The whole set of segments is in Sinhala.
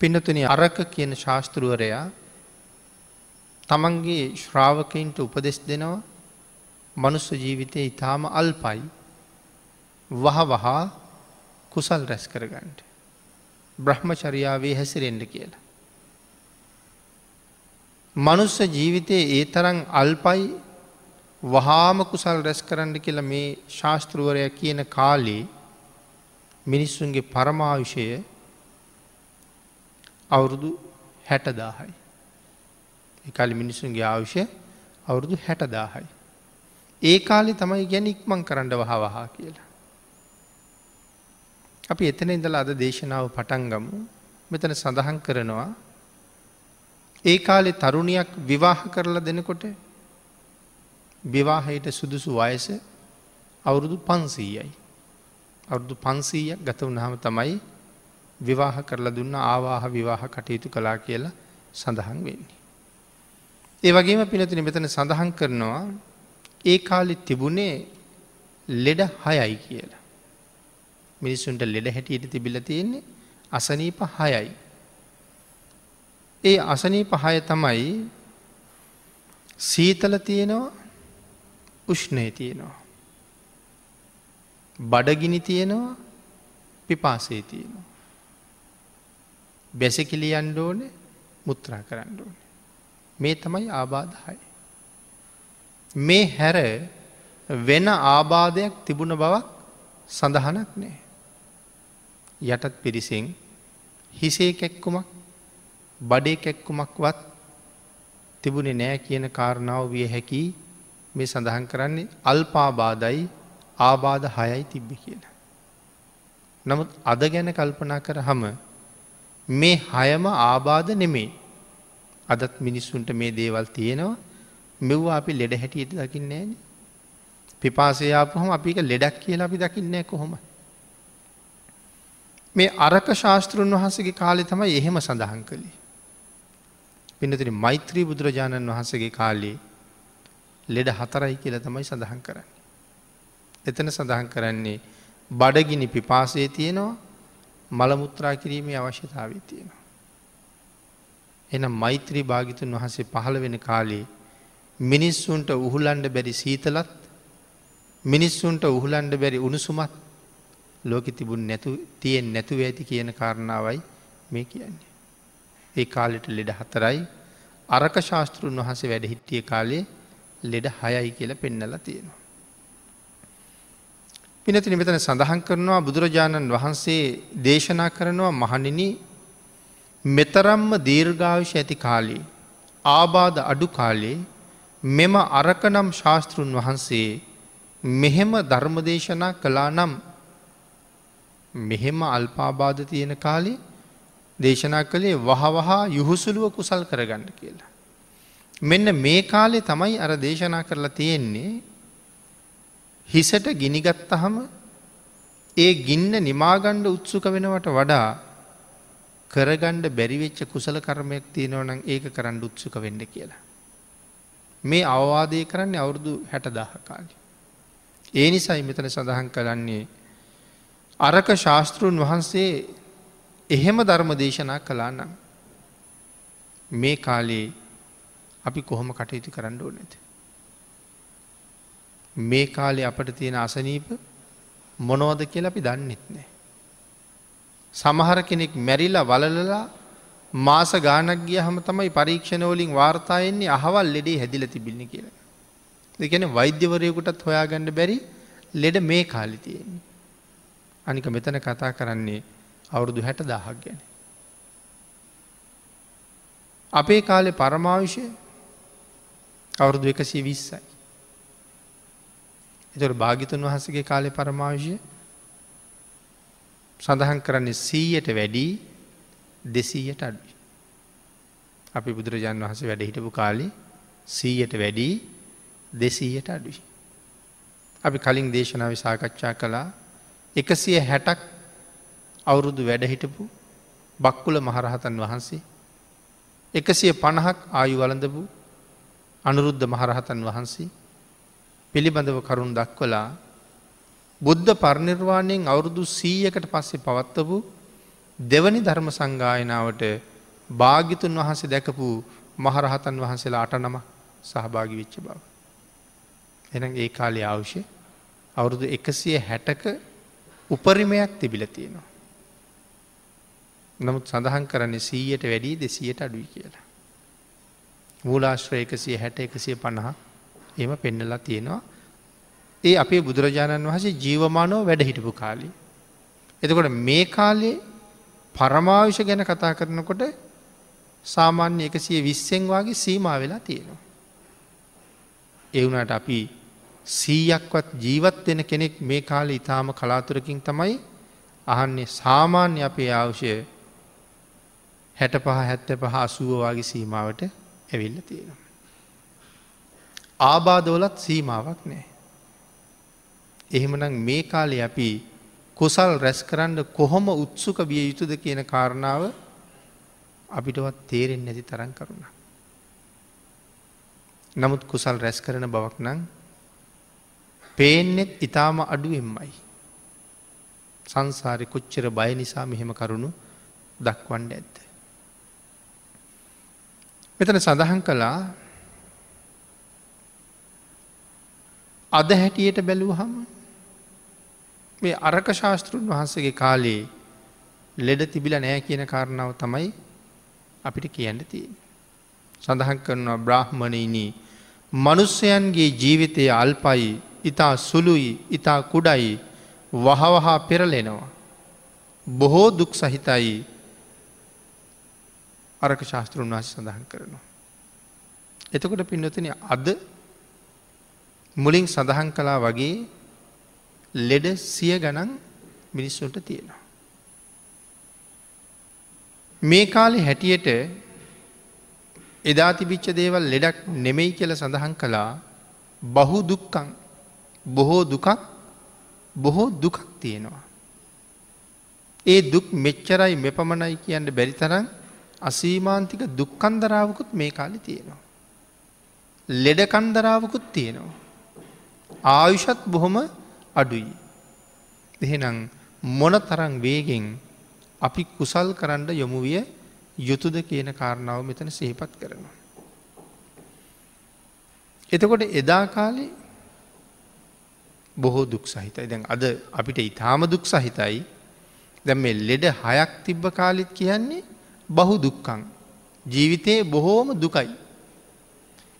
පිනතුන අරක කියන ශාස්තෘුවරයා තමන්ගේ ශ්‍රාවකයින්ට උපදෙස් දෙනවා මනුස්ස ජීවිතය ඉතාම අල්පයි වහ වහා කුසල් රැස් කරගන්නට. බ්‍රහ්මචරියාවේ හැසිරෙන්ඩ කියලා. මනුස්ස ජීවිතයේ ඒ තරන් අල්පයි වහාම කුසල් රැස් කරන්න කියලා මේ ශාස්තෘුවරය කියන කාලේ මිනිස්සුන්ගේ පරමාවිෂය අවුරුදු හැටදාහයි. එකලි මිනිසුන්ගේ ආවිෂය අවුරුදු හැටදාහයි. ඒ කාලි තමයි ගැන ඉක්මං කරන්න වහවහා කියලා. අපි එතන ඉඳලා අද දේශනාව පටන්ගමු මෙතන සඳහන් කරනවා ඒ කාලෙ තරුණයක් විවාහ කරලා දෙනකොට විවාහයට සුදුසු වයස අවුරුදු පන්සීයයි. අවුරුදු පන්සීයක් ගත වුණහම තමයි විවාහ කරලා දුන්න ආවාහ විවාහ කටයුතු කලා කියලා සඳහන් වෙන්නේ. ඒ වගේම පිනතින මෙතන සඳහන් කරනවා ඒ කාලෙ තිබුණේ ලෙඩ හයයි කියලා. මිනිස්සුන්ට ලෙඩ හැටියට තිබිල තියෙන්නේ අසනීප හයයි. ඒ අසනීප හය තමයි සීතල තියෙනවා උෂ්ණය තියෙනවා. බඩගිනි තියෙනවා පිපාසේ තියෙනවා. බැසකිලි අන්ඩෝන මුත්‍රා කරන්න ඕන. මේ තමයි ආබාධහයි. මේ හැර වෙන ආබාධයක් තිබුණ බවක් සඳහනක් නෑ. යටත් පිරිසින් හිසේ කැක්කුමක් බඩේ කැක්කුමක්වත් තිබුණෙ නෑ කියන කාරණාව විය හැකි මේ සඳහන් කරන්නේ අල්පාබාධයි ආබාධ හයයි තිබ්බ කියන. නමුත් අද ගැන කල්පනා කර හම මේ හයම ආබාධ නෙමේ අදත් මිනිස්සුන්ට මේ දේවල් තියෙනවා. මෙව්වා අපි ලෙඩ හැටියට දකින්නේ න. පිපාසයාපහම අපික ලෙඩක් කියලා අපි දකින්නේ කොහොම මේ අරක ශාස්තෘන් වහන්සගේ කාලෙ තමයි එහෙම සඳහන් කළේ. පිනතින මෛත්‍රී බුදුරජාණන් වහන්සගේ කාලේ ලෙඩ හතරයි කියල තමයි සඳහන් කරන්නේ. එතන සඳහන් කරන්නේ බඩගිනි පිපාසය තියෙනවා මළමුත්‍රා කිරීමේ අවශ්‍යතාවී තියෙනවා. එන මෛත්‍රී භාගිතුන් වහන්සේ පහළ වෙන කාලේ මිනිස්සුන්ට උහුලන්ඩ බැරි සීතලත් මිනිස්සුන්ට උහුලන්ඩ බැරි උණුසුමත් ලෝකෙ තිබුණ නැතු තියෙන් නැතුව ඇති කියන කාරණාවයි මේ කියන්නේ. ඒ කාලෙට ලෙඩ හතරයි අරක ශාස්තෘන් වහසේ වැඩ හිටිය කාලේ ලෙඩ හයයි කියල පෙන්නල තියෙනවා. පිනති නිමතන සඳහන් කරනවා බුදුරජාණන් වහන්සේ දේශනා කරනවා මහනිනි මෙතරම්ම දීර්ඝාවිශ ඇති කාලේ ආබාධ අඩු කාලේ මෙම අරකනම් ශාස්තෘන් වහන්සේ මෙහෙම ධර්මදේශනා කලා නම් මෙහෙම අල්පාබාධ තියෙන කාලේ දේශනා කළේ වහවහා යුහුසුළුව කුසල් කරගන්න කියලා. මෙන්න මේ කාලේ තමයි අර දේශනා කරලා තියෙන්නේ හිසට ගිනිගත්තහම ඒ ගින්න නිමාගණ්ඩ උත්සුක වෙනවට වඩා කරගණ්ඩ බැරිවෙච්ච කුසල කර්මයක් තියෙනවනම් ඒක කරන්න උත්සුක වෙන්න කියලා. මේ අවවාදය කරන්නේ අවුරුදු හැටදාහ කාලි. ඒ නිසයි මෙතන සඳහන් කරන්නේ අරක ශාස්තෘන් වහන්සේ එහෙම ධර්ම දේශනා කලා නම් මේ කාලේ අපි කොහොම කටයුතු කරන්න ඕනෙද. මේ කාලේ අපට තියෙන අසනීප මොනෝද කියලා අපි දන්නෙත් නෑ. සමහර කෙනෙක් මැරිලා වලලලා මාස ගානක් ගිය හම තමයි පරීක්ෂණවලින් වාර්තායෙන්නේ අහවල් ලෙඩේ හැදිල තිබිල්ලි කියලා. දෙකැන වෛද්‍යවරයකුටත් හොයාගන්න බැරි ලෙඩ මේ කාලි තියෙන්නේ. අනික මෙතන කතා කරන්නේ අවුරුදු හැට දහක් ගැන. අපේ කාලෙ පරමාවිෂය අවුරුදු එකසී විස්සයි. එතොට භාගිතුන් වහසගේ කාලෙ පරමාවිෂය සඳහන් කරන්නේ සීයට වැඩී දෙසීයට අඩුයි. අපි බුදුරජාණන් වහස වැඩ හිටපු කාලේ සීයට වැඩී දෙසීයට අඩුයි. අපි කලින් දේශනාව සාකච්ඡා කළා එකසිය හැටක් අවුරුදු වැඩහිටපු බක්කුල මහරහතන් වහන්සේ එකසිය පණහක් ආයු වලඳපු අනුරුද්ධ මහරහතන් වහන්සේ පිළිබඳව කරුණු දක්වලා බුද්ධ පරිනිර්වාණයෙන් අවුරුදු සීයකට පස්සේ පවත්වපු දෙවනි ධර්ම සංගායනාවට භාගිතුන් වහන්සේ දැකපු මහරහතන් වහන්සේලා අට නම සහභාගි වෙච්ච බව. එන ඒ කාලි අවශ්‍ය අවුරුදු එකසිය හැටක උපරිමයක් තිබිල තියෙනවා. නමුත් සඳහන් කරන්නේ සීයට වැඩී දෙසියට අඩුයි කියලා. මූලාශ්‍රය එකසිය හැට එකසිය පණහ එම පෙන්නලා තියෙනවා. ඒ අපේ බුදුරජාණන් වහසේ ජීවමානෝ වැඩ හිටපු කාලි. එතකොට මේ කාලේ පරමාවිෂ ගැන කතා කරනකොට සාමාන්‍ය එකසිය විස්සෙන් වගේ සීමා වෙලා තියෙනවා. එවුනට අපි සීයක්වත් ජීවත් වෙන කෙනෙක් මේ කාල ඉතාම කලාතුරකින් තමයි අහන්නේ සාමාන්‍ය අපේ අවශ්‍ය හැට පහ හැත්ත පහ අසුව වගේ සීමාවට ඇවිල්ල තියෙනවා. ආබාදවලත් සීමාවක් නෑ. එහෙමනම් මේ කාලේ අපි කුසල් රැස් කරන්න කොහොම උත්සුක විය යුතුද කියන කාරණාව අපිටවත් තේරෙන් නැති තරන් කරුණ. නමුත් කුසල් රැස් කරන බවක් නං පේනෙත් ඉතාම අඩුවෙන්මයි. සංසාරි කොච්චර බය නිසා මෙහෙම කරුණු දක්වන්ඩ ඇත්ත. මෙතන සඳහන් කළා අද හැටියට බැලූ හම මේ අරක ශාස්තෘන් වහන්සගේ කාලේ ලෙඩ තිබිල නෑ කියන කාරණාව තමයි අපිට කියන්න තිය. සඳහන් කරනවා බ්‍රහ්මණයිනී මනුස්සයන්ගේ ජීවිතය අල්පයි ඉතා සුළුයි ඉතා කුඩයි වහවහා පෙරලෙනවා. බොහෝ දුක් සහිතයි අරක ශාස්තෘන් වහස සඳහන් කරනවා. එතකොට පින්නතන අද මුලින් සඳහන් කලා වගේ ලෙඩ සිය ගණන් මිනිස්සුන්ට තියෙනවා. මේ කාලෙ හැටියට එදා තිබිච්ච දේවල් ලෙඩක් නෙමෙයි කියල සඳහන් කළා බහු දුක්කං බොහෝ දුකක් බොහෝ දුකක් තියෙනවා. ඒ දුක් මෙච්චරයි මෙපමණයි කියන්න බැරිතරම් අසීමාන්තික දුක්කන්දරාවකුත් මේ කාලි තියෙනවා. ලෙඩ කන්දරාවකුත් තියෙනවා. ආයුෂත් බොහොම අඩුයි. එහෙනම් මොන තරං වේගෙන් අපි කුසල් කරන්න යොමුවිය යුතුද කියන කාරණාව මෙතන සහිපත් කරනවා. එතකොට එදා කාලේ බොහෝ දුක් සහිතයි දැන් අද අපිට ඉතාම දුක් සහිතයි දැම් මේ ලෙඩ හයක් තිබ්බ කාලිත් කියන්නේ බහු දුක්කං ජීවිතයේ බොහෝම දුකයි.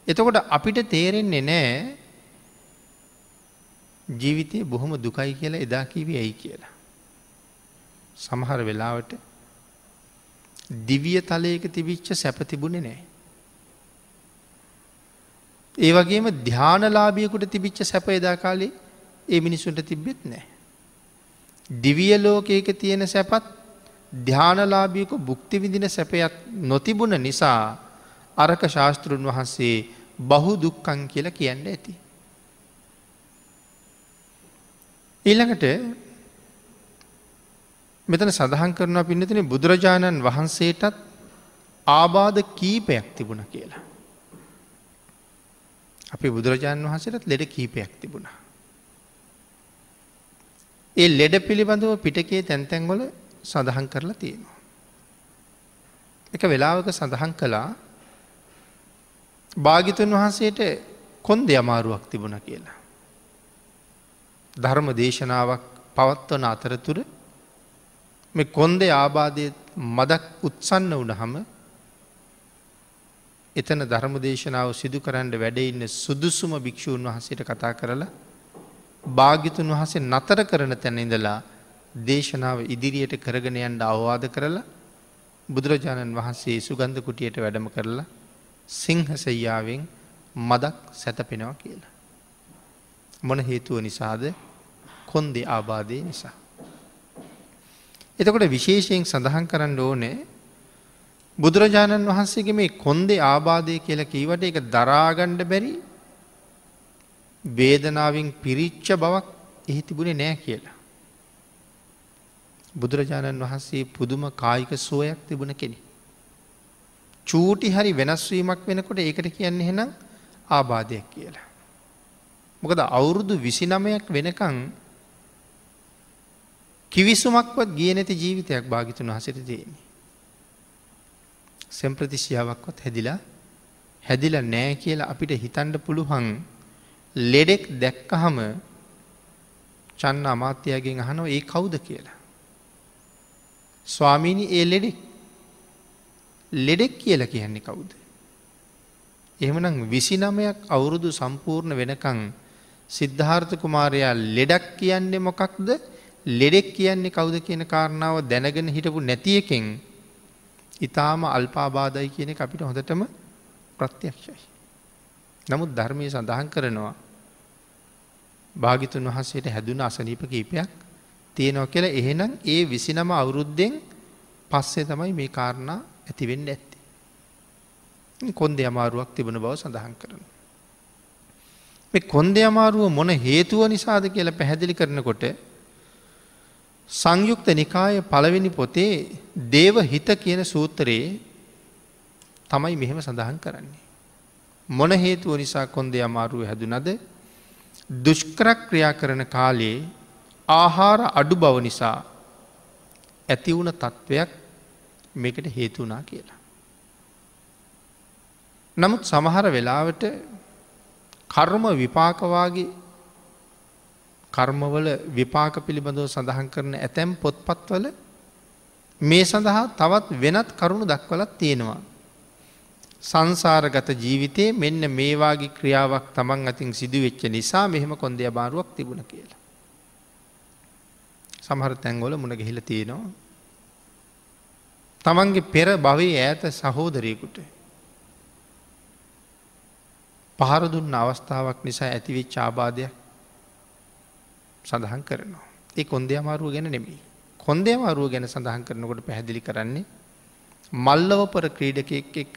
එතකොට අපිට තේරෙන්නේ නෑ ජීවිතය බොහොම දුකයි කියලා එදා කිව ඇයි කියලා. සමහර වෙලාවට දිවිය තලයක තිබිච්ච සැපතිබුණෙ නෑ. ඒ වගේම ධ්‍යානලාභියකුට තිබිච්ච සැප එදා කාලේ ඒ මිනිසුන්ට තිබ්බෙත් නෑ. දිවිය ලෝකයක තියෙන සැපත් ධ්‍යානලාභියක බුක්ති විදින සැපයත් නොතිබුණ නිසා අරක ශාස්තෘන් වහන්සේ බහු දුක්කං කියලා කියන්න ඇති. ඊළඟට මෙතන සඳහන් කරනවා පින්නතින බුදුරජාණන් වහන්සේටත් ආබාධ කීපයක් තිබුණ කියලා. අපි බුදුරජාණන් වහන්සේටත් ලෙඩ කීපයක් තිබුණා. ඒ ලෙඩ පිළිබඳව පිටකේ තැන්තැන්ගොල සඳහන් කරලා තියෙනවා. එක වෙලාවක සඳහන් කළා භාගිතුන් වහන්සේට කොන්ද අමාරුවක් තිබුණ කියලා. ධර්ම දේශනාවක් පවත්වන අතරතුර මේ කොන්දේ ආබාධය මදක් උත්සන්න වනහම එතන ධර්ම දේශනාව සිදු කරන්න වැඩඉන්න සුදුසුම භික්‍ෂූන් වහසට කතා කරලා භාගිතුන් වහසේ නතර කරන තැන ඉඳලා දේශනාව ඉදිරියට කරගෙන යන්ට අවවාද කරලා බුදුරජාණන් වහන්සේ සුගන්ධ කුටියට වැඩම කරලා සිංහසයියාවෙන් මදක් සැතපෙනවා කියලා. මොන හේතුව නිසාද කොන්දේ ආබාධය නිසා. එතකොට විශේෂයෙන් සඳහන් කරන්න ඕනේ බුදුරජාණන් වහන්සේගේ මේ කොන්දේ ආබාධය කියල කීවට එක දරාගණ්ඩ බැරි වේදනාවෙන් පිරිච්ච බවක් එහි තිබුණේ නෑ කියලා. බුදුරජාණන් වහන්සේ පුදුම කායික සුවයක් තිබුණ කෙනෙ. චූටි හරි වෙනස්වීමක් වෙනකොට ඒකට කියන්නේ හෙනම් ආබාධයක් කියලා. මොකද අවුරුදු විසි නමයක් වෙනකං කිවිසුමක්වත් ගිය නැති ජීවිතයක් භාගිතුන් හසිට තියෙන්නේ. සෙම්ප්‍රතිශ්‍යාවක්වත් හැදිලා හැදිල නෑ කියලා අපිට හිතන්ඩ පුළුවන් ලෙඩෙක් දැක්කහම චන්න අමාත්‍යයාගෙන් අහනෝ ඒ කවුද කියලා. ස්වාමීණි ඒ ලෙඩෙක් ලෙඩෙක් කියල කියන්නේ කවුද. එහෙමනම් විසි නමයක් අවුරුදු සම්පූර්ණ වෙනකං සිද්ධාර්ථ කුමාරයා ලෙඩක් කියන්නේ මොකක්ද ලෙඩෙක් කියන්නේ කවුද කියන කාරණාව දැනගෙන හිටපු නැතියකෙන් ඉතාම අල්පාබාධයි කියන අපිට හොඳටම ප්‍රත්‍යක්ෂයි. නමුත් ධර්මය සඳහන් කරනවා භාගිතුන් වහන්සේට හැදුන අසනීප කීපයක් තියෙනව කියලා එහෙනම් ඒ විසිනම අවුරුද්දෙන් පස්සේ තමයි මේ කාරණා ඇතිවෙන්න ඇත්ති. කොන්ද අමාරුවක් තිබුණ බව සඳහන් කරන. මේ කොන්ද අමාරුව මොන හේතුව නිසාද කියලා පැහැදිලි කරනකොට සංයුක්ත නිකාය පළවෙනි පොතේ දේව හිත කියන සූත්‍රයේ තමයි මෙහෙම සඳහන් කරන්නේ. මොන හේතුව නිසා කොන්දේ අමාරුව හැදුනද දුෂ්කරක් ක්‍රියා කරන කාලයේ ආහාර අඩු බව නිසා ඇතිවුණ තත්ත්වයක් මේකට හේතුනා කියලා. නමුත් සමහර වෙලාවට කර්ම විපාකවාගේ කර්මවල විපාක පිළිබඳව සඳහන් කරන ඇතැම් පොත්පත්වල මේ සඳහා තවත් වෙනත් කරුණු දක්වලත් තියෙනවා. සංසාරගත ජීවිතයේ මෙන්න මේවාගේ ක්‍රියාවක් තමන් අතින් සිදුවෙච්ච නිසා මෙහෙම කොන්දය බාරුවක් තිබුණ කියලා. සමහර තැන්ගොල මුණ ගහිල තියෙනවා. තමන්ගේ පෙර භවී ඈත සහෝදරයකුට පහරදුන්න අවස්ථාවක් නිසා ඇතිවෙච් ආබාධයක් සඳහන් කරනවා. ඒ කොන්දය අමාරුව ගැන නෙමෙයි. කොන්දය අමාරුව ගැන සඳහන් කරනකොට පැහැදිලි කරන්නේ මල්ලවපර ක්‍රීඩකෙක් එක්ක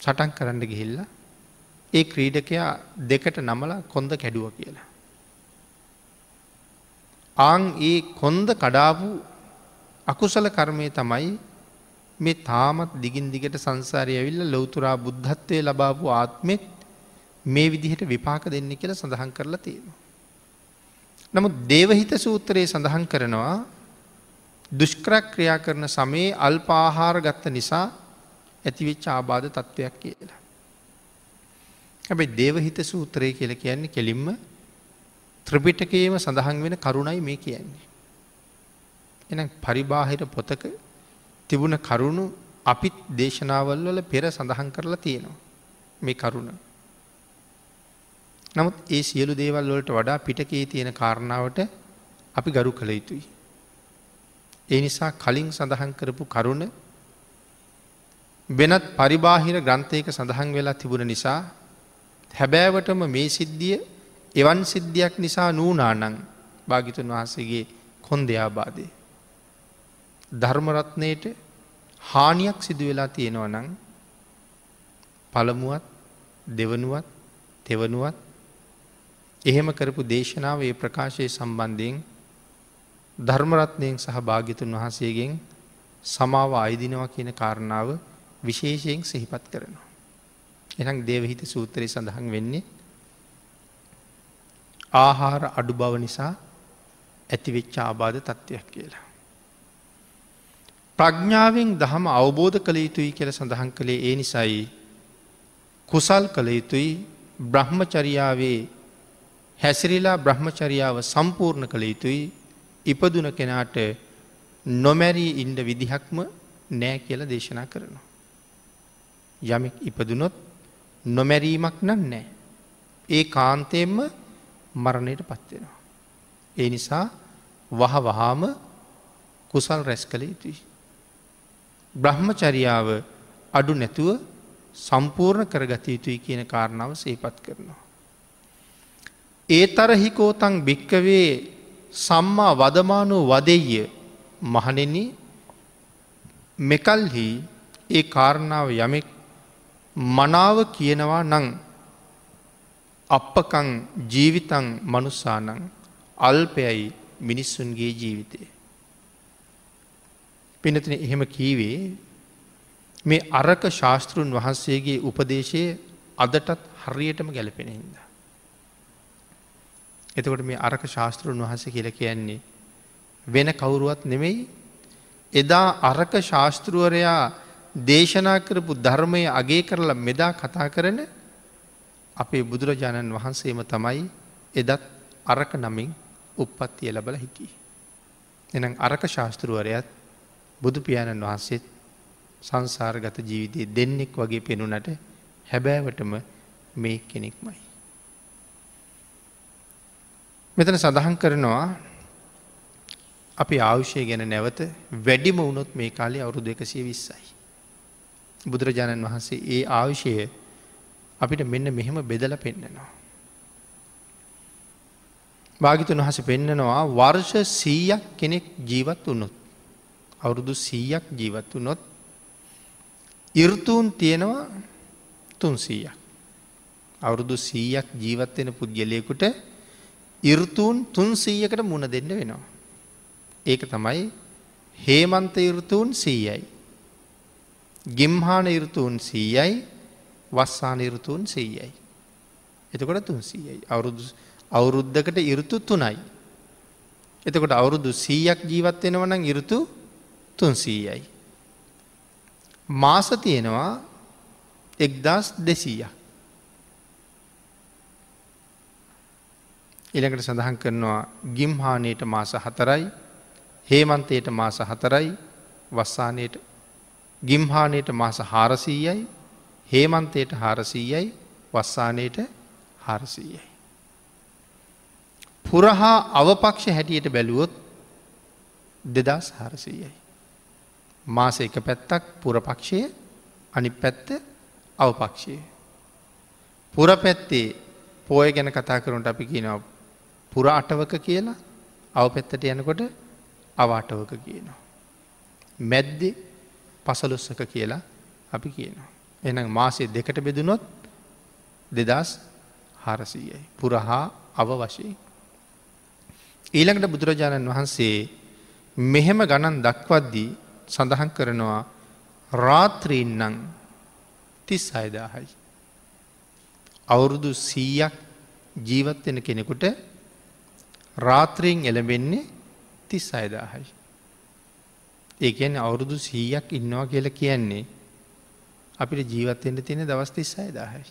සටන් කරන්න ගිහිල්ල ඒ ක්‍රීඩකයා දෙකට නමල කොන්ද කැඩුව කියලා. ආං ඒ කොන්ද කඩාපු අකුසල කර්මය තමයි මේ තාමත් දිගින් දිගට සංසාරය ඇවිල්ල ලොවතුරා බුද්ධත්වය ලබාපු ආත්මෙත් මේ විදිහට විපාක දෙන්න කියල සඳහන් කරලා තියෙනවා. නමුත් දේවහිත සූත්‍රයේ සඳහන් කරනවා දුෂ්කරක් ක්‍රියා කරන සමයේ අල්පාහාර ගත්ත නිසා ඇතිවෙච් ආබාධ තත්ත්වයක් කියලා. හැබැයි දේවහිත සූත්‍රය කියල කියන්නේ කෙලින්ම ත්‍රපිටකයේම සඳහන් වෙන කරුණයි මේ කියන්නේ. එන පරිබාහිර පොතක තිබුණ කරුණු අපිත් දේශනාවල් වල පෙර සඳහන් කරලා තියෙනවා. මේ කරුණ. නමුත් ඒ සියලු දේවල් වලට වඩා පිටකේ තියෙන කාරණාවට අපි ගරු කළ යුතුයි. ඒ නිසා කලින් සඳහන් කරපු කරුණ වෙනත් පරිබාහිර ග්‍රන්ථයක සඳහන් වෙලා තිබුණ නිසා හැබෑවටම මේ සිද්ධිය එවන් සිද්ධියක් නිසා නූනානං භාගිතුන් වහන්සේගේ කොන්දයාබාදය. ධර්මරත්නයට හානියක් සිදු වෙලා තියෙනව නං පළමුුවත් දෙවනුවත් තෙවනුවත් එහෙම කරපු දේශනාව ඒ ප්‍රකාශය සම්බන්ධයෙන් ධර්මරත්නයෙන් සහ භාගිතුන් වහන්සේගෙන් සමාව අයිදිනවා කියන කාරණාව විශේෂයෙන් සිහිපත් කරනවා. එනම් දේවහිත සූත්‍රය සඳහන් වෙන්නේ ආහාර අඩු බව නිසා ඇතිවෙච්ච ආබාධ තත්ත්වයක් කියලා. ප්‍රඥ්ඥාවෙන් දහම අවබෝධ කළ යුතුයි කියල සඳහන් කළේ ඒ නිසයි කුසල් කළ යුතුයි බ්‍රහ්මචරියාවේ හැසිරිලා බ්‍රහ්මචරියාව සම්පූර්ණ කළ යුතුයි ඉපදුන කෙනාට නොමැරී ඉන්ඩ විදිහක්ම නෑ කියල දේශනා කරනවා. යමෙක් ඉපදුනොත් නොමැරීමක් නම් නෑ. ඒ කාන්තයෙන්ම මරණයට පත්වෙනවා. ඒ නිසා වහ වහාම කුසල් රැස් කළ යුතුයි. බ්‍රහ්මචරියාව අඩු නැතුව සම්පූර්ණ කරගත යුතුයි කියන කාරණාව සේපත් කරනවා. ඒ තරහිකෝතන් භික්කවේ සම්මා වදමානෝ වදෙය මහනෙන මෙකල්හි ඒ කාරණාව යමෙක් මනාව කියනවා නං අපකං ජීවිතං මනුස්සානං අල්පයයි මිනිස්සුන්ගේ ජීවිතය. පිනතින එහෙම කීවේ මේ අරක ශාස්තෘන් වහන්සේගේ උපදේශය අදටත් හරියටම ගැලපෙන හිද. එතකොට මේ අරක ශාස්තෘන් වහස කියල කියන්නේ. වෙන කවුරුවත් නෙමෙයි එදා අරක ශාස්තෘුවරයා දේශනා කරපු ධර්මය අගේ කරලා මෙදා කතා කරන අපේ බුදුරජාණන් වහන්සේම තමයි එදත් අරක නමින් උප්පත්තිය ලබල හිටිය. එනම් අරක ශාස්තෘුවරයත් බුදු පියාණන් වහන්සේත් සංසාරගත ජීවිතය දෙන්නෙක් වගේ පෙනුනට හැබෑවටම මේ කෙනෙක්මයි. මෙතන සඳහන් කරනවා අපි ආවුෂය ගැන නැවත වැඩිම වුණොත් මේ කාලේ අවුරුදු එකසිය විස්සයි. බුදුරජාණන් වහන්සේ ඒ ආවිෂය අපිට මෙන්න මෙහෙම බෙදල පෙන්න්නනවා. භාගිතුන් වහස පෙන්නනවා වර්ෂ සීයක් කෙනෙක් ජීවත් වනොත්. අවුරුදු සීයක් ජීවත් වනොත් ඉර්තුූන් තියෙනවා තුන්සීයක්. අවුරුදු සීයක් ජීවත්වෙන පුද්ගලයකුට ඉර්තුූන් තුන්සීයකට මුණ දෙන්න වෙනවා. ඒක තමයි හේමන්ත ඉර්තුූන් සීයයි. ගිම්හාන ඉර්තුූන් සීයයි වස්සාන ඉර්තුූන් සීයයි. එතකොට තුන්සීයයි අවුරුදු අවුරුද්ධකට ඉරුතු තුනයි. එතකොට අවුරුදු සීයක් ජීවත්වෙනවනම් ඉරුතු තුන්සීයයි. මාස තියෙනවා එක්දස් දෙසීයක්. ඉළඟට සඳහන් කරනවා ගිම්හානයට මාස හතරයි හේමන්තයට මාස හතරයි වස්සානයට ගිම්හානයට මාස හාරසීයයි හේමන්තයට හාරසීයයි වස්සානයට හාරසීයයි. පුරහා අවපක්ෂ හැටියට බැලුවොත් දෙදස් හරසීයයි. මාස එක පැත්තක් පුරපක්ෂය අනි පැත්ත අවපක්ෂය. පුර පැත්තේ පෝය ගැන කතා කරුන්ට අපි කියනවා පුර අටවක කියලා අව පැත්තට යනකොට අවාටවක කියනවා. මැද්දෙ පසලොස්සක කියලා අපි කියනවා. එනම් මාසේ දෙකට බෙදුනොත් දෙදස් හරසීයයි. පුරහා අව වශයෙන්. ඊළඟට බුදුරජාණන් වහන්සේ මෙහෙම ගණන් දක්වද්දී සඳහන් කරනවා රාත්‍රීන්නං තිස් අයදාහයි. අවුරුදු සීයක් ජීවත්වෙන කෙනෙකුට රාත්‍රීන් එළඹෙන්නේ තිස් අයදාහයි. ඒකන අවුරුදු සීයක් ඉන්නවා කියල කියන්නේ අපිට ජීවත්වෙන්ට තියෙන දවස් තිස් අයදාහයි.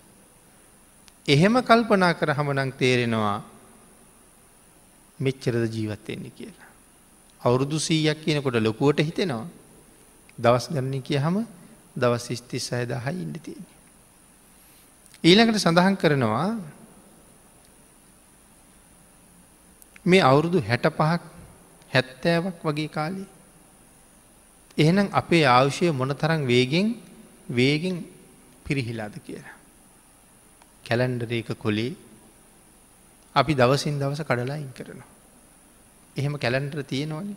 එහෙම කල්පනා කර හමනං තේරෙනවා මෙච්චරද ජීවත්වෙන්නේ කියලා. අවුරුදු සීයක් කියනකොට ලොකුවට හිතෙනවා. දවස් ගන්න කිය හම දවස් ස්තිස් අයදහයි ඉන්න තියෙන්නේ. ඊළඟට සඳහන් කරනවා මේ අවුරුදු හැට පහක් හැත්තෑවක් වගේ කාලේ. එහෙනම් අපේ ආවුෂය මොන තරං වේගෙන් වේගෙන් පිරිහිලාද කියලා. කැලන්ඩරේක කොලේ අපි දවසින් දවස කඩලායින් කරනවා. එහෙම කැලන්ඩර තියෙනවන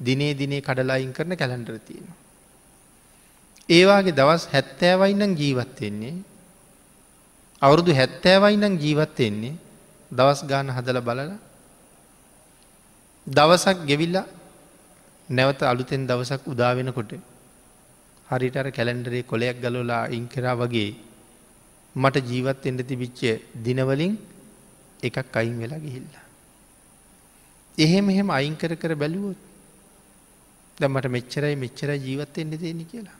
දිනේ දිනේ කඩලායින් කරන කැලන්ඩර තියෙනවා. ඒවාගේ දවස් හැත්තෑවයිනම් ජීවත්වෙන්නේ අවුරුදු හැත්තෑවයිනම් ජීවත්වෙන්නේ දවස් ගාන හදල බලල දවසක් ගෙවිල්ලා නැවත අලුතෙන් දවසක් උදාවෙනකොට හරිටර කැලෙන්ඩරේ කොලයක් ගලෝලා ඉංකරා වගේ මට ජීවත්වෙන්ට තිබිච්ච දිනවලින් එකක් අයින් වෙලා ගිහිල්ලා. එහෙම එහෙම අයින් කර කර බැලුවොත් දමට මෙච්චරයි මෙච්චර ජීවත්තෙන්ට දෙනි කියලා.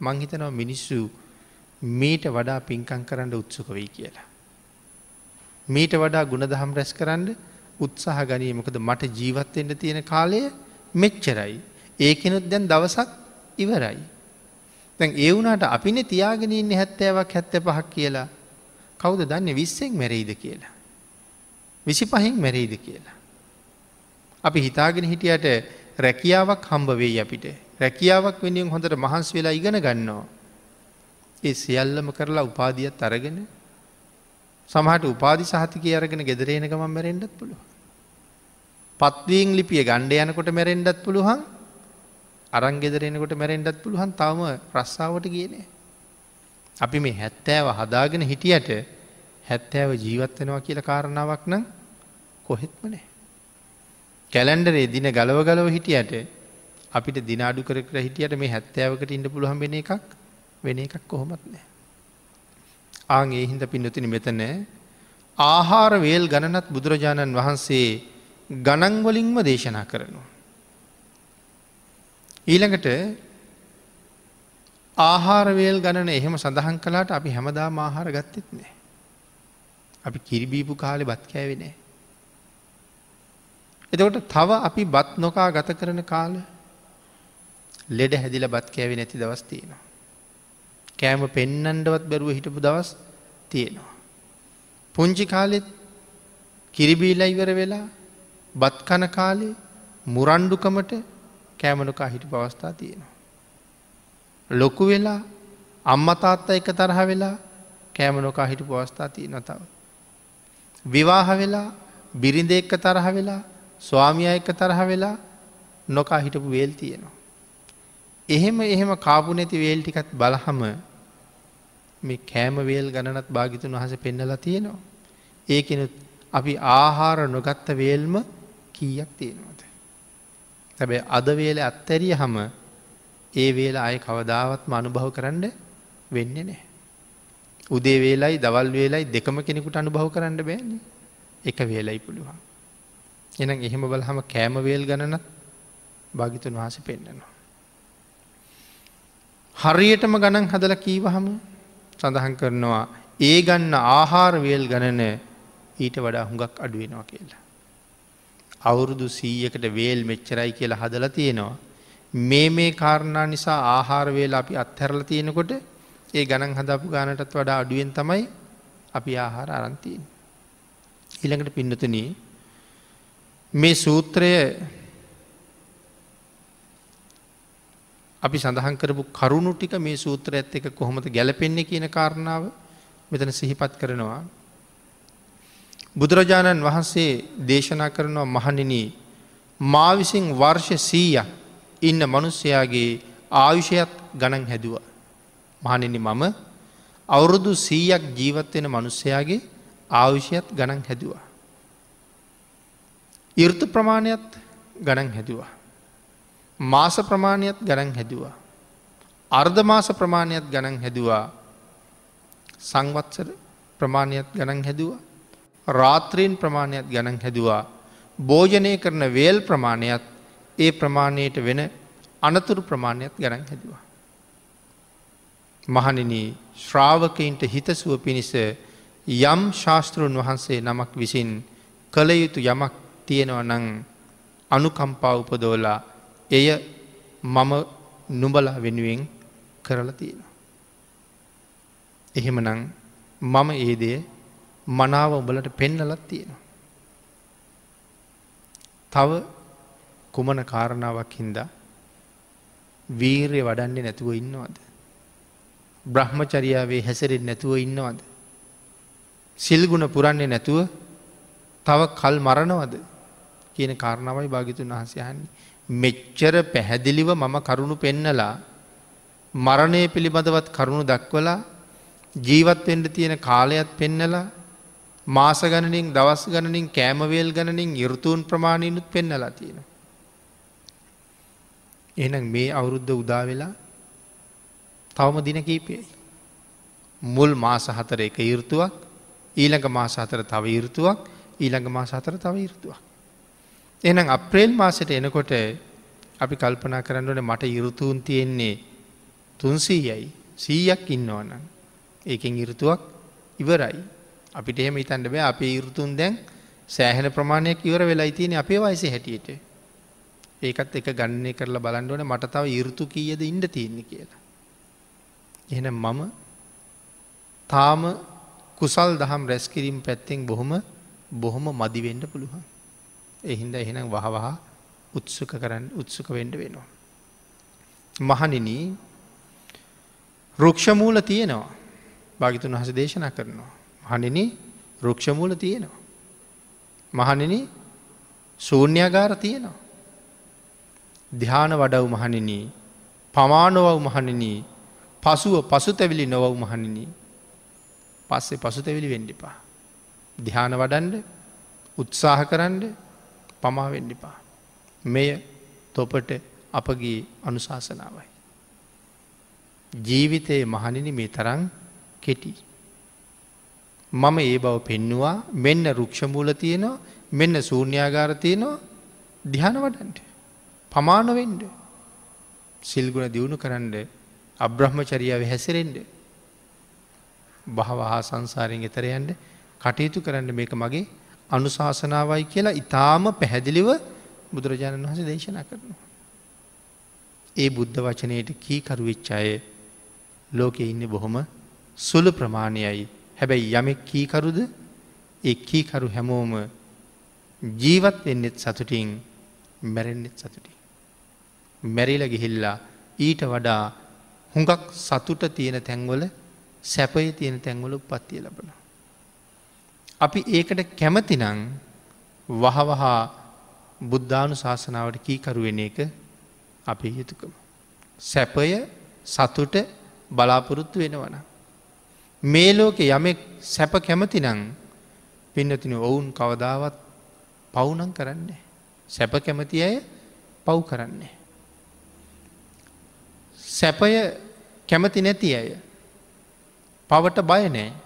මංහිතනව මිනිස්සු මීට වඩා පින්කං කරන්න උත්සුක වෙයි කියලා. මීට වඩා ගුණදහම් රැස් කරන්න උත්සාහ ගනීමකද මට ජීවත්තෙන්ට තියෙන කාලය මෙච්චරයි. ඒකෙනුත් දැන් දවසක් ඉවරයි. තැන් ඒ වුණට අපින තියාගෙනන්නේ හැත්තෑවක් හැත්ත පහක් කියලා කවුද දන්න විස්සෙක් මැරෙයිද කියලා. විසි පහින් මැරෙයිද කියලා. අපි හිතාගෙන හිටියට රැකියාවක් හම්බ වෙයි අපිට රැකියාවක් වෙනියෙන් හොඳට මහන්ස් වෙලා ඉගෙන ගන්නවා. ඒ සියල්ලම කරලා උපාදියත් අරගෙන සමහට උපාදි සහතික අරගෙන ගෙදරේන ගමන් මැරෙන්ඩත් පුළුව. පත්වීන් ලිපිය ගණ්ඩ යනකොට මැරෙන්ඩත් පුළුවන් අරං ගෙදරෙනකොට මැරෙන්ඩත් පුළුවන් තවම රස්සාාවට කියනේ. අපි මේ හැත්තෑව හදාගෙන හිටියට හැත්තෑව ජීවත්වෙනවා කියල කාරණාවක් නම් කොහෙත්ම නෑ. කැලන්ඩරේ දින ගලව ගලව හිටියට අපිට දිනාඩු කර කර හිටියට මේ හැත්තෑවකට ඉන්න පුළුවන් වෙන එකක් වෙන එකක් කොහොමත් නෑ. ආගේ හින්ද පින්නතින මෙතන ආහාර වේල් ගණනත් බුදුරජාණන් වහන්සේ ගණන්වලින්ම දේශනා කරනවා. ඊළඟට ආහාරවේල් ගණන එහෙම සඳහන් කලාට අපි හැමදා ආහාර ගත්තෙත් නෑ. අපි කිරිබීපු කාලෙ බත් කෑවෙනෑ. එතකොට තව අපි බත් නොකා ගත කරන කාල ලෙඩ හැදිල බත් කෑවෙ නැති දවස් තියෙනවා. කෑම පෙන්නන්ඩවත් බැරුව හිටපු දවස් තියෙනවා. පුංචි කාලෙත් කිරිබීලා ඉවර වෙලා බත් කන කාලේ මුරණ්ඩුකමට කෑමනුකා හිටි පවස්ථා තියෙනවා. ලොකු වෙලා අම්මතාත්ත එක තරහ වෙලා කෑමනොකා හිටු පවස්ථා තිය නොතව. විවාහ වෙලා බිරිඳ එක්ක තරහ වෙලා ස්වාමිය එක්ක තරහ වෙලා නොකා හිටපු වේල් තියෙනවා. එහෙම එහෙම කාපු නැති වේල් ටිකත් බලහම මේ කෑම වේල් ගණනත් භාගිතුන් වහස පෙන්නලා තියෙනවා. ඒකෙනුත් අපි ආහාර නොගත්ත වේල්ම කීයක් තියෙනවද. හැබැ අද වේල අත්තැරිය හම ඒ වේල අය කවදාවත්ම අනුභව කරන්න වෙන්න නෑ. උදේ වේලයි දවල් වේලයි දෙකම කෙනෙකුට අනුභව කරන්න බෑන්නේ එක වේලයි පුළුවන්. එනම් එහෙම බල හම කෑමවේල් ගණනත් භාගිතුන් වහස පෙන්න්නනවා. හරියටම ගණන් හදල කීවහම සඳහන් කරනවා ඒ ගන්න ආහාරවේල් ගණන ඊට වඩා හුඟක් අඩුවෙනවා කියලා. අවුරුදු සීයකට වේල් මෙච්චරයි කියලා හදල තියෙනවා. මේ මේ කාරණා නිසා ආහාරවේලා අපි අත්හැරල තියෙනකොට ඒ ගණන් හදපු ගානටත් වඩා අඩුවෙන් තමයි අපි ආහාර අරන්තියෙන්. ඊළඟට පින්නතුන මේ සූත්‍රය අපි සඳහන් කරපු කරුණු ටික මේ සූත්‍ර ඇත් එක කොහොමද ගැලපෙන්නේ කියන කාරණාව මෙතන සිහිපත් කරනවා. බුදුරජාණන් වහන්සේ දේශනා කරනවා මහනිනී මා විසින් වර්ෂ සීයක් ඉන්න මනුස්සයාගේ ආයුෂයත් ගණන් හැදුව. මහනෙන මම අවුරුදු සීයක් ජීවත්වෙන මනුස්සයාගේ ආයුෂයත් ගණන් හැදවා. ඉර්තු ප්‍රමාණයත් ගණන් හැදවා. මාස ප්‍රමාණයත් ගණන් හැදවා. අර්ධමාස ප්‍රමාණයත් ගණන් හැදවා සංවත්සර ප්‍රමාණයත් ගණන් හැදවා රාත්‍රීන් ප්‍රමාණයත් ගණන් හැදවා භෝජනය කරන වේල් ප්‍රමාණයත් ඒ ප්‍රමාණයට වෙන අනතුරු ප්‍රමාණයක් ගණන් හැදවා. මහනින ශ්‍රාවකයින්ට හිතසුව පිණිස යම් ශාස්තෘන් වහන්සේ නමක් විසින් කළ යුතු යමක් තියෙනව නං අනුකම්පා උපදෝලා එය මම නුබලා වෙනුවෙන් කරලා තියෙනවා. එහෙමනං මම ඒදය මනාව උඹලට පෙන්නලත් තියෙනවා. තව කුමන කාරණාවක් හින්දා වීරය වඩන්නේ නැතුව ඉන්නවද. බ්‍රහ්මචරියාවේ හැසරෙන් නැතුව ඉන්නවද. සිල්ගුණ පුරන්නේ නැතුව තව කල් මරණවද කියන කාරණාවයි භාගිතුන් වහසයහන්නේ. මෙච්චර පැහැදිලිව මම කරුණු පෙන්නලා මරණය පිළිබඳවත් කරුණු දක්වලා ජීවත්වෙන්ට තියෙන කාලයක් පෙන්නලා මාස ගණනින් දවස් ගණනින් කෑමවේල් ගණනින් යුරුතුූන් ප්‍රමාණයනුත් පෙන්නලා තියෙනවා. එහනම් මේ අවුරුද්ධ උදා වෙලා තවම දින කීපයයි. මුල් මාස හතර එක යුෘතුවක් ඊළඟ මාස හතර තව යුෘතුවක් ඊළඟ මාස හතර තව යුෘතුවක්. එනම් අප්‍රේල් මාසට එනකොට අපි කල්පනා කරන්නවන මට යුරුතුූන් තියෙන්නේ තුන්සීයයි සීයක් ඉන්නවනම් ඒකෙන් යුරුතුවක් ඉවරයි. අපිට එහෙම ඉතන්ට බෑ අපේ යුරුතුන් දැන් සෑහෙන ප්‍රමාණයක් ඉවර වෙලා තියන අපේ වයිසි හැටියට. ඒකත් එක ගණනය කරලා බලන්ඩුවන මට තව යුරුතු කීයද ඉන්ඩ තියන්නේ කියලා. එන මම තාම කුසල් දහම් රැස්කිරීම් පැත්තෙන් බොහොම බොහොම මදිවෙන්ඩ පුළුවන්. එහින්ද එහෙනම් වහවහ උත්සුක කරන්න උත්සුක වෙන්ඩ වෙනවා. මහනින රුක්ෂමූල තියෙනවා භාගිතුන් වහස දේශනා කරනවා. හනින රුක්ෂමූල තියෙනවා. මහනින සූන්‍යගාර තියෙනවා. ධ්‍යාන වඩව් මහනිනී පමානොවව් මහනිනී පසුව පසු තැවිලි නොවව් මහනිනී පස්සේ පසු තැවිලි වෙන්ඩිපා. ධ්‍යාන වඩන්ඩ උත්සාහ කරන්න පමා වෙන්ඩිපා. මෙය තොපට අපගේ අනුශාසනාවයි. ජීවිතයේ මහනිනි මේ තරං කෙටි. මම ඒ බව පෙන්නවා මෙන්න රුක්ෂමූල තියෙනවා මෙන්න සූර්ණයාගාර තියෙනවා දිහන වඩන්ට. පමාණවෙන්ඩ සිල්ගුණ දියුණු කරන්න අබ්‍රහ්මචරියාව හැසිරෙන්ඩ. බහවහා සංසාරයෙන් එතරයන්ට කටයුතු කරන්න මේක මගේ අනුශාසනාවයි කියලා ඉතාම පැහැදිලිව බුදුරජාණන් වහස දේශනා කරනවා. ඒ බුද්ධ වචනයට කීකරුවෙච්චාය ලෝකෙ ඉන්න බොහොම සුළු ප්‍රමාණයයි හැබැයි යමෙක් කීකරුද ඒ කීකරු හැමෝම ජීවත් වෙන්නෙත් සතුටින් මැරෙන්නෙත් සතුටින්. මැරිල ගිහිල්ලා ඊට වඩා හුඟක් සතුට තියෙන තැන්වල සැපය තියෙන තැන්වල උපත්තිය ලබන. අපි ඒකට කැමතිනං වහවහා බුද්ධානු ශාසනාවට කීකරුවෙන එක අපේ යුතුකම. සැපය සතුට බලාපොරොත්තු වෙනවන. මේ ලෝකෙ යමෙක් සැප කැමති නං පින්නතින ඔවුන් කවදාවත් පවුනං කරන්නේ. සැප කැමති අය පව් කරන්නේ. සැපය කැමති නැති අය පවට බය නෑ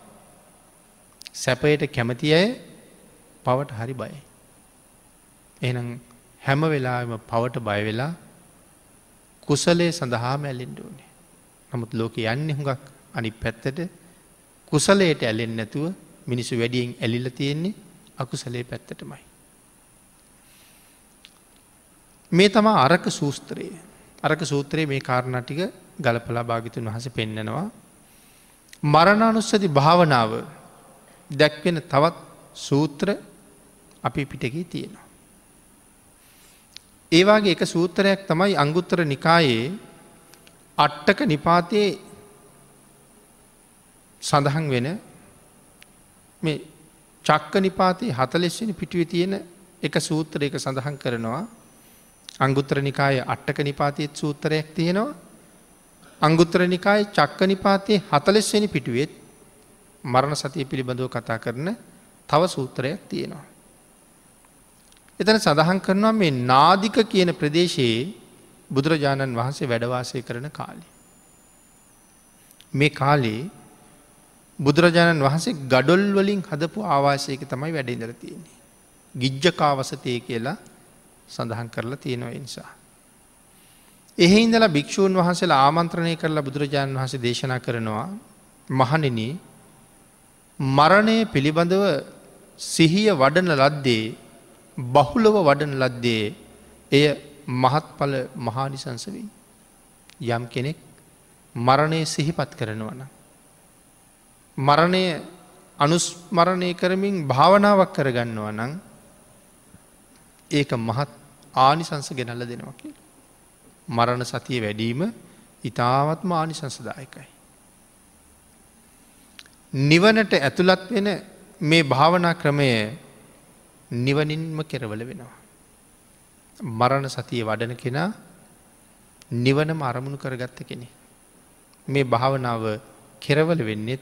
සැපයට කැමති අය පවට හරි බයි. එනම් හැම වෙලාම පවට බය වෙලා කුසලේ සඳහා මැලෙන්ඩ ඕනේ. නමුත් ලෝක යන්න හුඟක් අනි පැත්තට කුසලයට ඇලෙන් නැතුව මිනිසු වැඩියෙන් ඇලිල තියෙන්නේ අකුසලේ පැත්තටමයි. මේ තමා අරක සූස්ත්‍රයේ අරක සූත්‍රයේ මේ කාරණටික ගලපලා භාගිතුන් වහස පෙන්නනවා. මරණානුස්සති භාවනාව දැක්වෙන තවත් සූත්‍ර අපි පිටකී තියෙනවා. ඒවාගේ එක සූත්‍රයක් තමයි අංගුත්තර නිකායේ අට්ටක නිපාතයේ සඳහන් වෙන මේ චක්ක නිපාතයේ හතලෙස්වෙන පිටුව තියෙන එක සූත්‍ර එක සඳහන් කරනවා අංගුත්‍ර නිකාය අට්ටක නිපාතයත් සූත්‍රයක් තියෙනවා අංගුත්‍ර නිකාය චක්ක නිපාතයේ හතලෙස්වෙනි පිටුවෙත් මරණ සතිය පිළිබඳව කතා කරන තව සූත්‍රයක් තියෙනවා. එතන සඳහන් කරනවා මේ නාදික කියන ප්‍රදේශයේ බුදුරජාණන් වහන්සේ වැඩවාසය කරන කාලි. මේ කාලේ බුදුරජාණන් වහන්සේ ගඩොල් වලින් හදපු ආවාසයක තමයි වැඩඉදර තියෙන්නේ. ගිජ්ජකාවසතය කියලා සඳහන් කරලා තියෙනවා නිසා. එහි ඉඳලා භික්‍ෂූන් වහන්සේලා ආමන්ත්‍රණය කරලා බුදුරජාණන් වහසේ දේශනා කරනවා මහනෙන මරණය පිළිබඳව සිහිය වඩන ලද්දේ බහුලව වඩන ලද්දේ එය මහත්ඵල මහානිසංසවී. යම් කෙනෙක් මරණය සිහිපත් කරනවන. මරණය අනුස්මරණය කරමින් භාවනාවක් කරගන්නවා නං ඒක මහත් ආනිසංස ගෙනල්ල දෙනවා කිය. මරණ සතිය වැඩීම ඉතාවත්ම ආනිසංසදායකයි. නිවනට ඇතුළත් වෙන මේ භාවනා ක්‍රමය නිවනින්ම කෙරවල වෙනවා. මරණ සතිය වඩන කෙනා නිවනම අරමුණු කරගත්ත කෙනෙ. මේ භාවනාව කෙරවල වෙන්නෙත්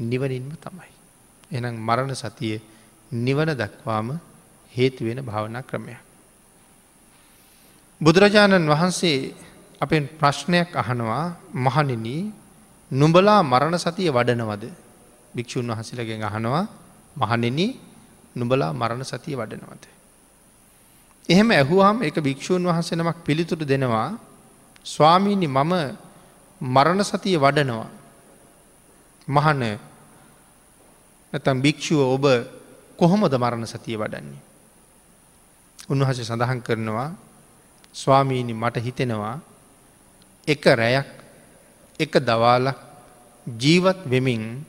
නිවනින්ම තමයි. එනම් මරණ සතිය නිවන දක්වාම හේතු වෙන භාවනා ක්‍රමයක්. බුදුරජාණන් වහන්සේ අපෙන් ප්‍රශ්නයක් අහනවා මහනින නුඹලා මරණ සතිය වඩනවද භික්‍ෂූන් වහසිලගෙන් අහනවා මහනෙන නුඹලා මරණ සතිය වඩනවද. එහෙම ඇහුවාම් එක භික්‍ෂූන් වහන්සේ නමක් පිළිතුරු දෙනවා ස්වාමීණි මම මරණ සතිය වඩනවා මහන නැතම් භික්‍ෂුව ඔබ කොහොමද මරණ සතිය වඩන්නේ. උන්වහස සඳහන් කරනවා ස්වාමීණි මට හිතෙනවා එක රැයක් එක දවාලක් ජීවත් වෙමින්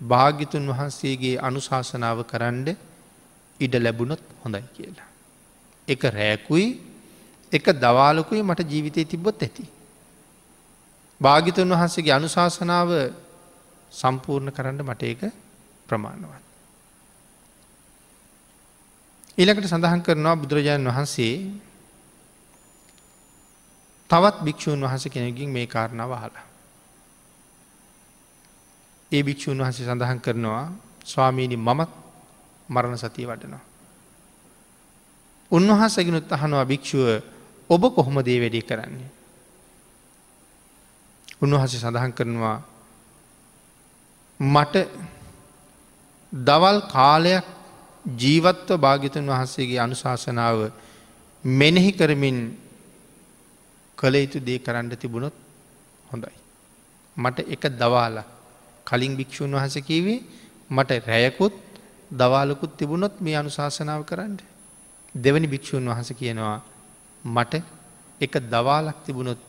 භාගිතුන් වහන්සේගේ අනුශාසනාව කරන්ඩ ඉඩ ලැබුණොත් හොඳයි කියලා. එක රෑකුයි එක දවාලකුයි මට ජීවිතය තිබ්බොත් ඇති. භාගිතුන් වහන්සේගේ අනුශාසනාව සම්පූර්ණ කරන්න මට ඒක ප්‍රමාණවත්. ඊළකට සඳහන් කරනවා බුදුරජාණන් වහන්සේ තවත් භික්‍ෂූන් වහස කෙනකින් මේ කාරණාව හලා. ඒ භික්‍ෂූන් වහසේ සඳහන් කරනවා ස්වාමීණි මමත් මරණ සතිය වඩනවා. උන්වහන්සගෙනුත් අහනවා භික්‍ෂුව ඔබ කොහොම දේ වැඩි කරන්නේ. උන්වහස සඳහන් කරනවා මට දවල් කාලයක් ජීවත්ව භාගිතන් වහන්සේගේ අනුශාසනාව මෙනෙහි කරමින් කළ යුතු දේ කරන්න තිබුණොත් හොඳයි. මට එක දවාල කලින් භික්‍ෂූන් වහස කීවේ මට රැයකුත් දවාලකුත් තිබුණොත් මේ අනුශාසනාව කරන්න. දෙවනි භික්‍ෂූන් වහස කියනවා මට එක දවාලක් තිබුණොත්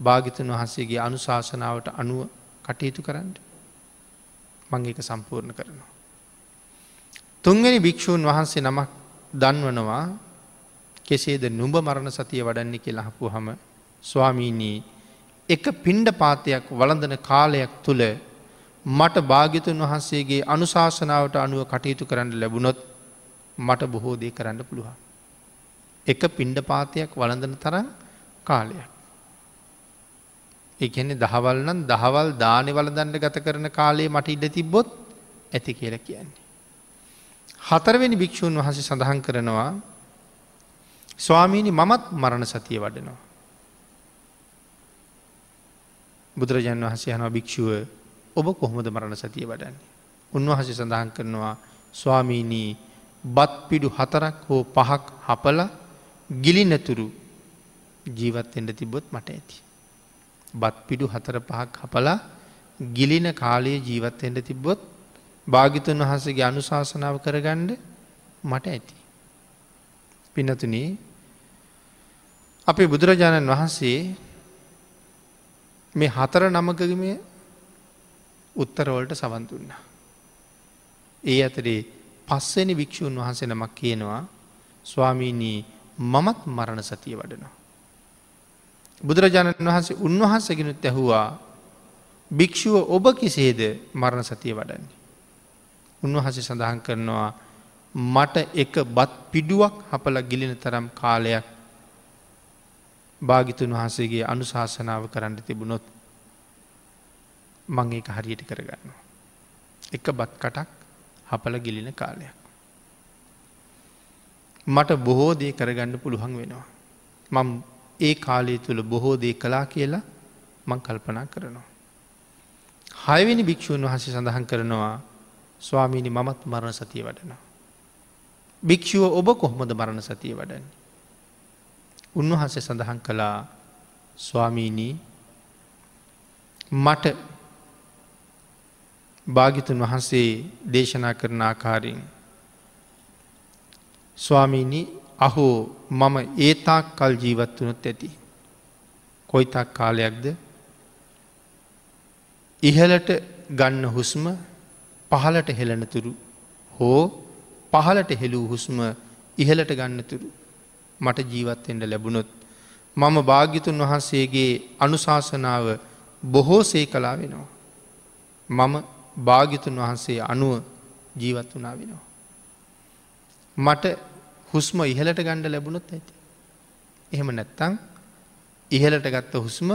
භාගිතන් වහන්සේගේ අනුශාසනාවට අනුව කටයුතු කරන්න. මං එක සම්පූර්ණ කරනවා. තුන්වැනි භික්‍ෂූන් වහන්සේ නමක් දන්වනවා කෙසේද නුඹ මරණ සතිය වඩන්නේ කියලා හපු හම ස්වාමීනී එක පින්ඩ පාතයක් වළඳන කාලයක් තුළ මට භාගිතුන් වහන්සේගේ අනුශාසනාවට අනුව කටයුතු කරන්න ලැබුණොත් මට බොහෝ දේ කරන්න පුළුවන්. එක පින්ඩ පාතයක් වළඳන තරම් කාලයක්. එකන්නේ දහවල් නම් දහවල් දානෙ වලදන්න ගත කරන කාලේ මට ඉඩ තිබ්බොත් ඇති කියල කියන්නේ. හතරවෙනි භික්‍ෂූන් වහස සඳහන් කරනවා ස්වාමීණි මමත් මරණ සතිය වඩනවා. බුදුරජාන් වහසේ යනවා භික්‍ෂුව ඔබ කොහොමද මරණ සතිය වඩන්නේ. උන්වහස සඳහන් කරනවා ස්වාමීනී බත් පිඩු හතරක් හෝ පහක් හපල ගිලි නැතුරු ජීවත්වෙන්ට තිබොත් මට ඇති. බත් පිඩු හතර පහක් හපලා ගිලින කාලයේ ජීවත්වෙන්ට තිබ්බොත් භාගිතන් වහසගේ අනුශාසනාව කරගණ්ඩ මට ඇති. පිනතුනේ අපේ බුදුරජාණන් වහන්සේ මේ හතර නමකගම උත්තරවලට සවන් දුන්න. ඒ අතරේ පස්සනි භික්‍ෂූන් වහන්සේ නමක් කියනවා ස්වාමීනී මමත් මරණ සතිය වඩනවා. බුදුරජාණන් වහන්සේ උන්වහන්සගෙනුත් ඇහුවා භික්‍ෂුව ඔබ කිසේද මරණ සතිය වඩන්නේ. උන්වහස සඳහන් කරනවා මට එක බත් පිඩුවක් හපල ගිලින තරම් කාලයක් භාගිතුන් වහන්සේගේ අනුශාසනාව කරන්න තිබුණොත් මං ඒක හරියට කරගන්නවා. එක බත් කටක් හපල ගිලින කාලයක්. මට බොහෝ දේ කරගන්න පුළුවන් වෙනවා. මං ඒ කාලය තුළ බොහෝ දේ කලා කියලා මං කල්පනා කරනවා. හයවෙනි භික්‍ෂූන් වහසේ සඳහන් කරනවා ස්වාමීණි මමත් මරණ සතිය වඩනවා. භික්‍ෂුව ඔබ කොහොමද මරණ සතිය වඩන්නේ. උන්වහන්සේ සඳහන් කළා ස්වාමීණී මට භාගිතුන් වහන්සේ දේශනා කරන ආකාරයෙන් ස්වාමීණී අහෝ මම ඒතාක් කල් ජීවත් වනොත් ඇති. කොයිතක් කාලයක්ද ඉහලට ගන්න හුස්ම පහලට හෙලනතුරු හෝ පහලට හෙළූ හුස්ම ඉහලට ගන්නතුරු මට ජීවත්තෙන්ට ලැබුණොත් මම භාග්‍යතුන් වහන්සේගේ අනුශාසනාව බොහෝසේ කලා වෙනවා. මම භාගිතුන් වහන්සේ අනුව ජීවත් වනා වෙනවා. මට හුස්ම ඉහලට ගණ්ඩ ලැබුණොත් ඇති. එහෙම නැත්තං ඉහලට ගත්ත හුස්ම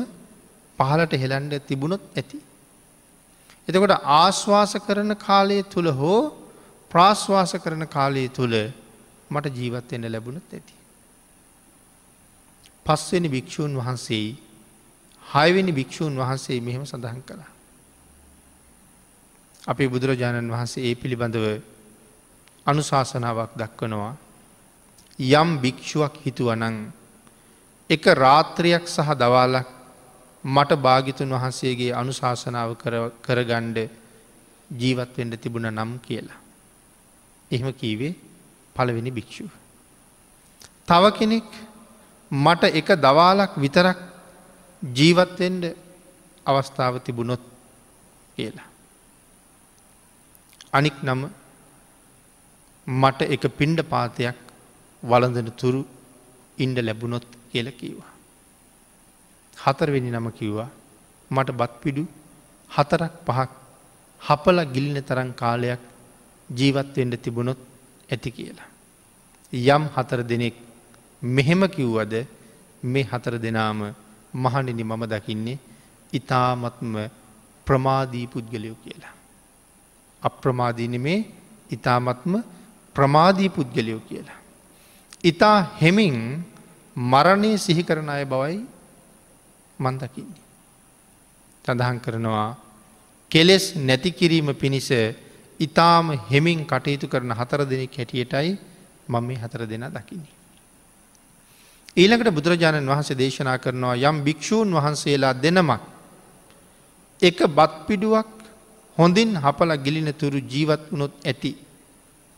පහලට හෙලන්ඩ තිබුණොත් ඇති. එතකොට ආශ්වාස කරන කාලය තුළ හෝ ප්‍රාශ්වාස කරන කාලය තුළ මට ජීවත්වෙන්න ලැබුණත් ඇති. පස්වෙනි භික්‍ෂූන් වහන්සේ හයවෙනි භික්‍ෂූන් වහන්සේ මෙහෙම සඳහන් කළා. අපේ බුදුරජාණන් වහන්සේ ඒ පිළිබඳව අනුශාසනාවක් දක්වනවා යම් භික්‍ෂුවක් හිතුවනං එක රාත්‍රයක් සහ දවාලක් මට භාගිතුන් වහන්සේගේ අනුශාසනාව කරගණ්ඩ ජීවත්වෙන්ට තිබුණ නම් කියලා. එහෙම කීවේ පළවෙනි භික්‍ෂුව. තව කෙනෙක් මට එක දවාලක් විතරක් ජීවත්වෙන්ඩ අවස්ථාව තිබුණොත් කියලා. අනික් නම මට එක පින්ඩ පාතයක් වලඳන තුරු ඉන්ඩ ලැබුණොත් කියල කීවා. හතරවෙනි නම කිව්වා මට බත් පිඩු හතරක් පහක් හපල ගිලින තරන් කාලයක් ජීවත්වෙන්ට තිබුණොත් ඇති කියලා. යම් හතර දෙනෙක් මෙහෙම කිව්වද මේ හතර දෙනාම මහනිනි මම දකින්නේ ඉතාමත්ම ප්‍රමාදී පුද්ගලයෝ කියලා. අප්‍රමාදීන මේ ඉතාමත්ම ප්‍රමාදී පුද්ගලයෝ කියලා. ඉතා හෙමින් මරණය සිහි කරන අය බවයි මන්දකින්නේ. සඳහන් කරනවා කෙලෙස් නැතිකිරීම පිණිස ඉතාම හෙමින් කටයුතු කරන හතර දෙනෙක් හැටියටයි මම මේ හතර දෙෙන දකින්නේ. ඊළඟට බුදුරජාණන් වහන්සේ දේශනා කරනවා යම් භික්‍ෂූන් වහන්සේලා දෙනමක් එක බත් පිඩුවක් හොඳින් හපල ගිලින තුරු ජීවත් වනොත් ඇති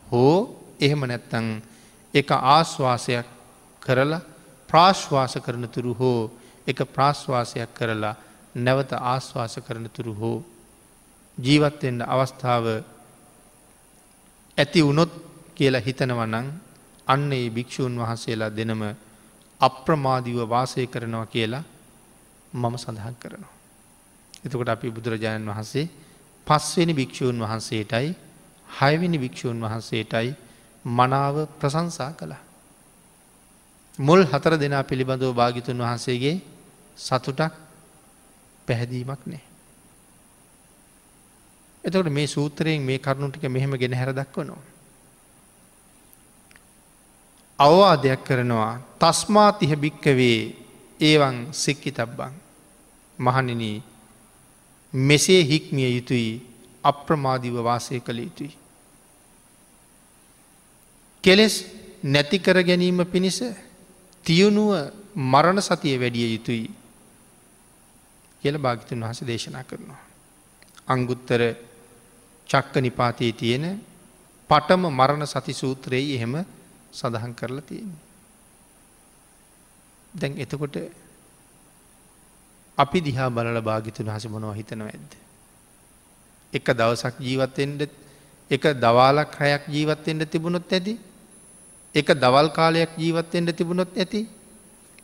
හෝ එහෙම නැත්තං එක ආශ්වාසයක් කරලා ප්‍රාශ්වාස කරන තුරු හෝ එක ප්‍රාශ්වාසයක් කරලා නැවත ආශ්වාස කරන තුරු හෝ ජීවත්වෙන්න අවස්ථාව ඇති වුණොත් කියලා හිතනවනං අන්න ඒ භික්‍ෂූන් වහන්සේලා දෙනම අප්‍රමාදිව වාසය කරනවා කියලා මම සඳහන් කරනවා. එතකොට අපි බුදුරජාණන් වහන්සේ පස්වෙනි භික්‍ෂූන් වහන්සේටයි හයවිනි භික්‍ෂූන් වහන්සේටයි මනාව ප්‍රසංසා කළා. මුල් හතර දෙනා පිළිබඳව භාගිතුන් වහන්සේගේ සතුටක් පැහැදීමක් නෑ. එතකට මේ සූත්‍රයෙන් මේ කරුණුටික මෙහෙම ගෙන හැර දක්වනවා. අවවාදයක් කරනවා තස්මා තිහ භික්කවේ ඒවන් සික්කි තබ්බං මහනින මෙසේ හික්මිය යුතුයි අප්‍රමාදිව වාසය කළ යුතුයි. කෙලෙස් නැතිකර ගැනීම පිණිස තියුණුව මරණ සතිය වැඩිය යුතුයි කියල භාගිතන් වහස දේශනා කරනවා. අංගුත්තර චක්ක නිපාතයේ තියෙන පටම මරණ සති සූත්‍රයේ එහෙම සඳහන් කරලා තියෙන්නේ. දැන් එතකොට අපි දිහා බලල භාගිතුන් හස මොනව හිතනව ඇද්ද. එක දවසක් ජීවත්තෙන්ට එක දවාලක් හයක් ජීවත්තෙන්ට තිබුණොත් ඇති? එක දවල් කාලයක් ජීවත්තෙන්ට තිබුණොත් ඇති?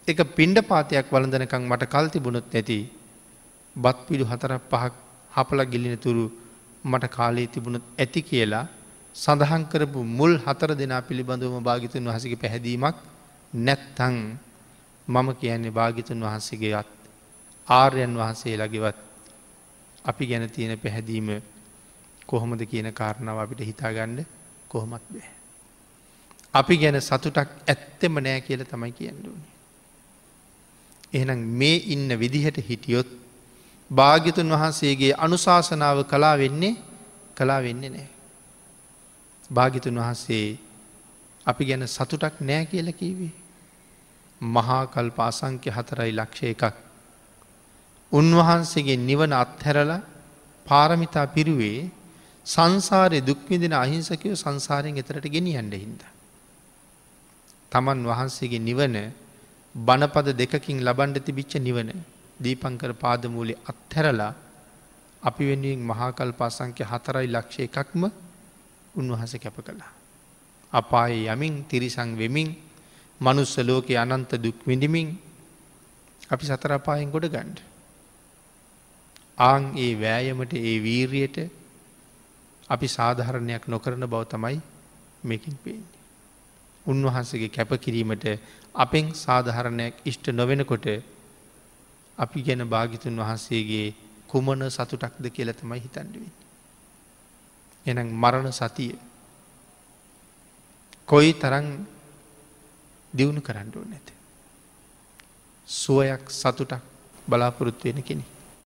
එක පින්ඩ පාතියක් වලඳනකං මට කල් තිබුණොත් ඇති? බත් පිඩු හතරක් පහක් හපල ගිලින තුරු මට කාලයේ තිබුණොත් ඇති කියලා සඳහන් කරපු මුල් හතර දෙනා පිළිබඳවම භාගිතුන් වහසගේ පැහැදීමක් නැත්තං මම කියන්නේ භාගිතුන් වහන්සේගේත් ආර්යන් වහන්සේලාගෙවත් අපි ගැන තියෙන පැහැදීම කොහොමද කියන කාරණාව අපිට හිතාගන්න කොහොමත් බෑ. අපි ගැන සතුටක් ඇත්තෙම නෑ කියල තමයි කියන්නුවනි. එහෙනම් මේ ඉන්න විදිහට හිටියොත් භාග්‍යතුන් වහන්සේගේ අනුශාසනාව කලා වෙන්නේ කලා වෙන්නේ නෑ. භාගිතුන් වහන්සේ අපි ගැන සතුටක් නෑ කියල කීවේ. මහාකල් පාසංක්‍ය හතරයි ලක්ෂය එකක්. උන්වහන්සේගේ නිවන අත්හැරල පාරමිතා පිරුවේ සංසාරය දුක්විදින අහිංසකව සංසාරයෙන් එතරට ගෙනියන්ඩ හින්ද. තමන් වහන්සේගේ නිවන බණපද දෙකකින් ලබන්ඩ තිබිච්ච නිවන දීපංකර පාදමූලි අත්හැරලා අපි වෙනුවෙන් මහාකල් පාසංක්‍ය හතරයි ලක්ෂය එකක්ම උන්වහස කැප කළා. අපායේ යමින් තිරිසං වෙමින් මනුස්ස ලෝකෙ අනන්ත දුක් විඳිමින් අපි සතරපායෙන් ගොඩ ගණ්ඩ. ආං ඒ වෑයමට ඒ වීරියට අපි සාධහරණයක් නොකරන බව තමයි මේකින් පේන්නේ. උන්වහන්සගේ කැප කිරීමට අපෙන් සාධහරණයක් ඉෂ්ට නොවෙනකොට අපි ගැන භාගිතුන් වහන්සේගේ කුමන සතුටක්ද කියල තමයි හිතන්ඩුවෙන්. එනම් මරණ සතිය කොයි තරන් දියුණු කරන්නඩුව නැත. සුවයක් සතුටක් බලාපොරොත්තු වෙන කෙනෙ.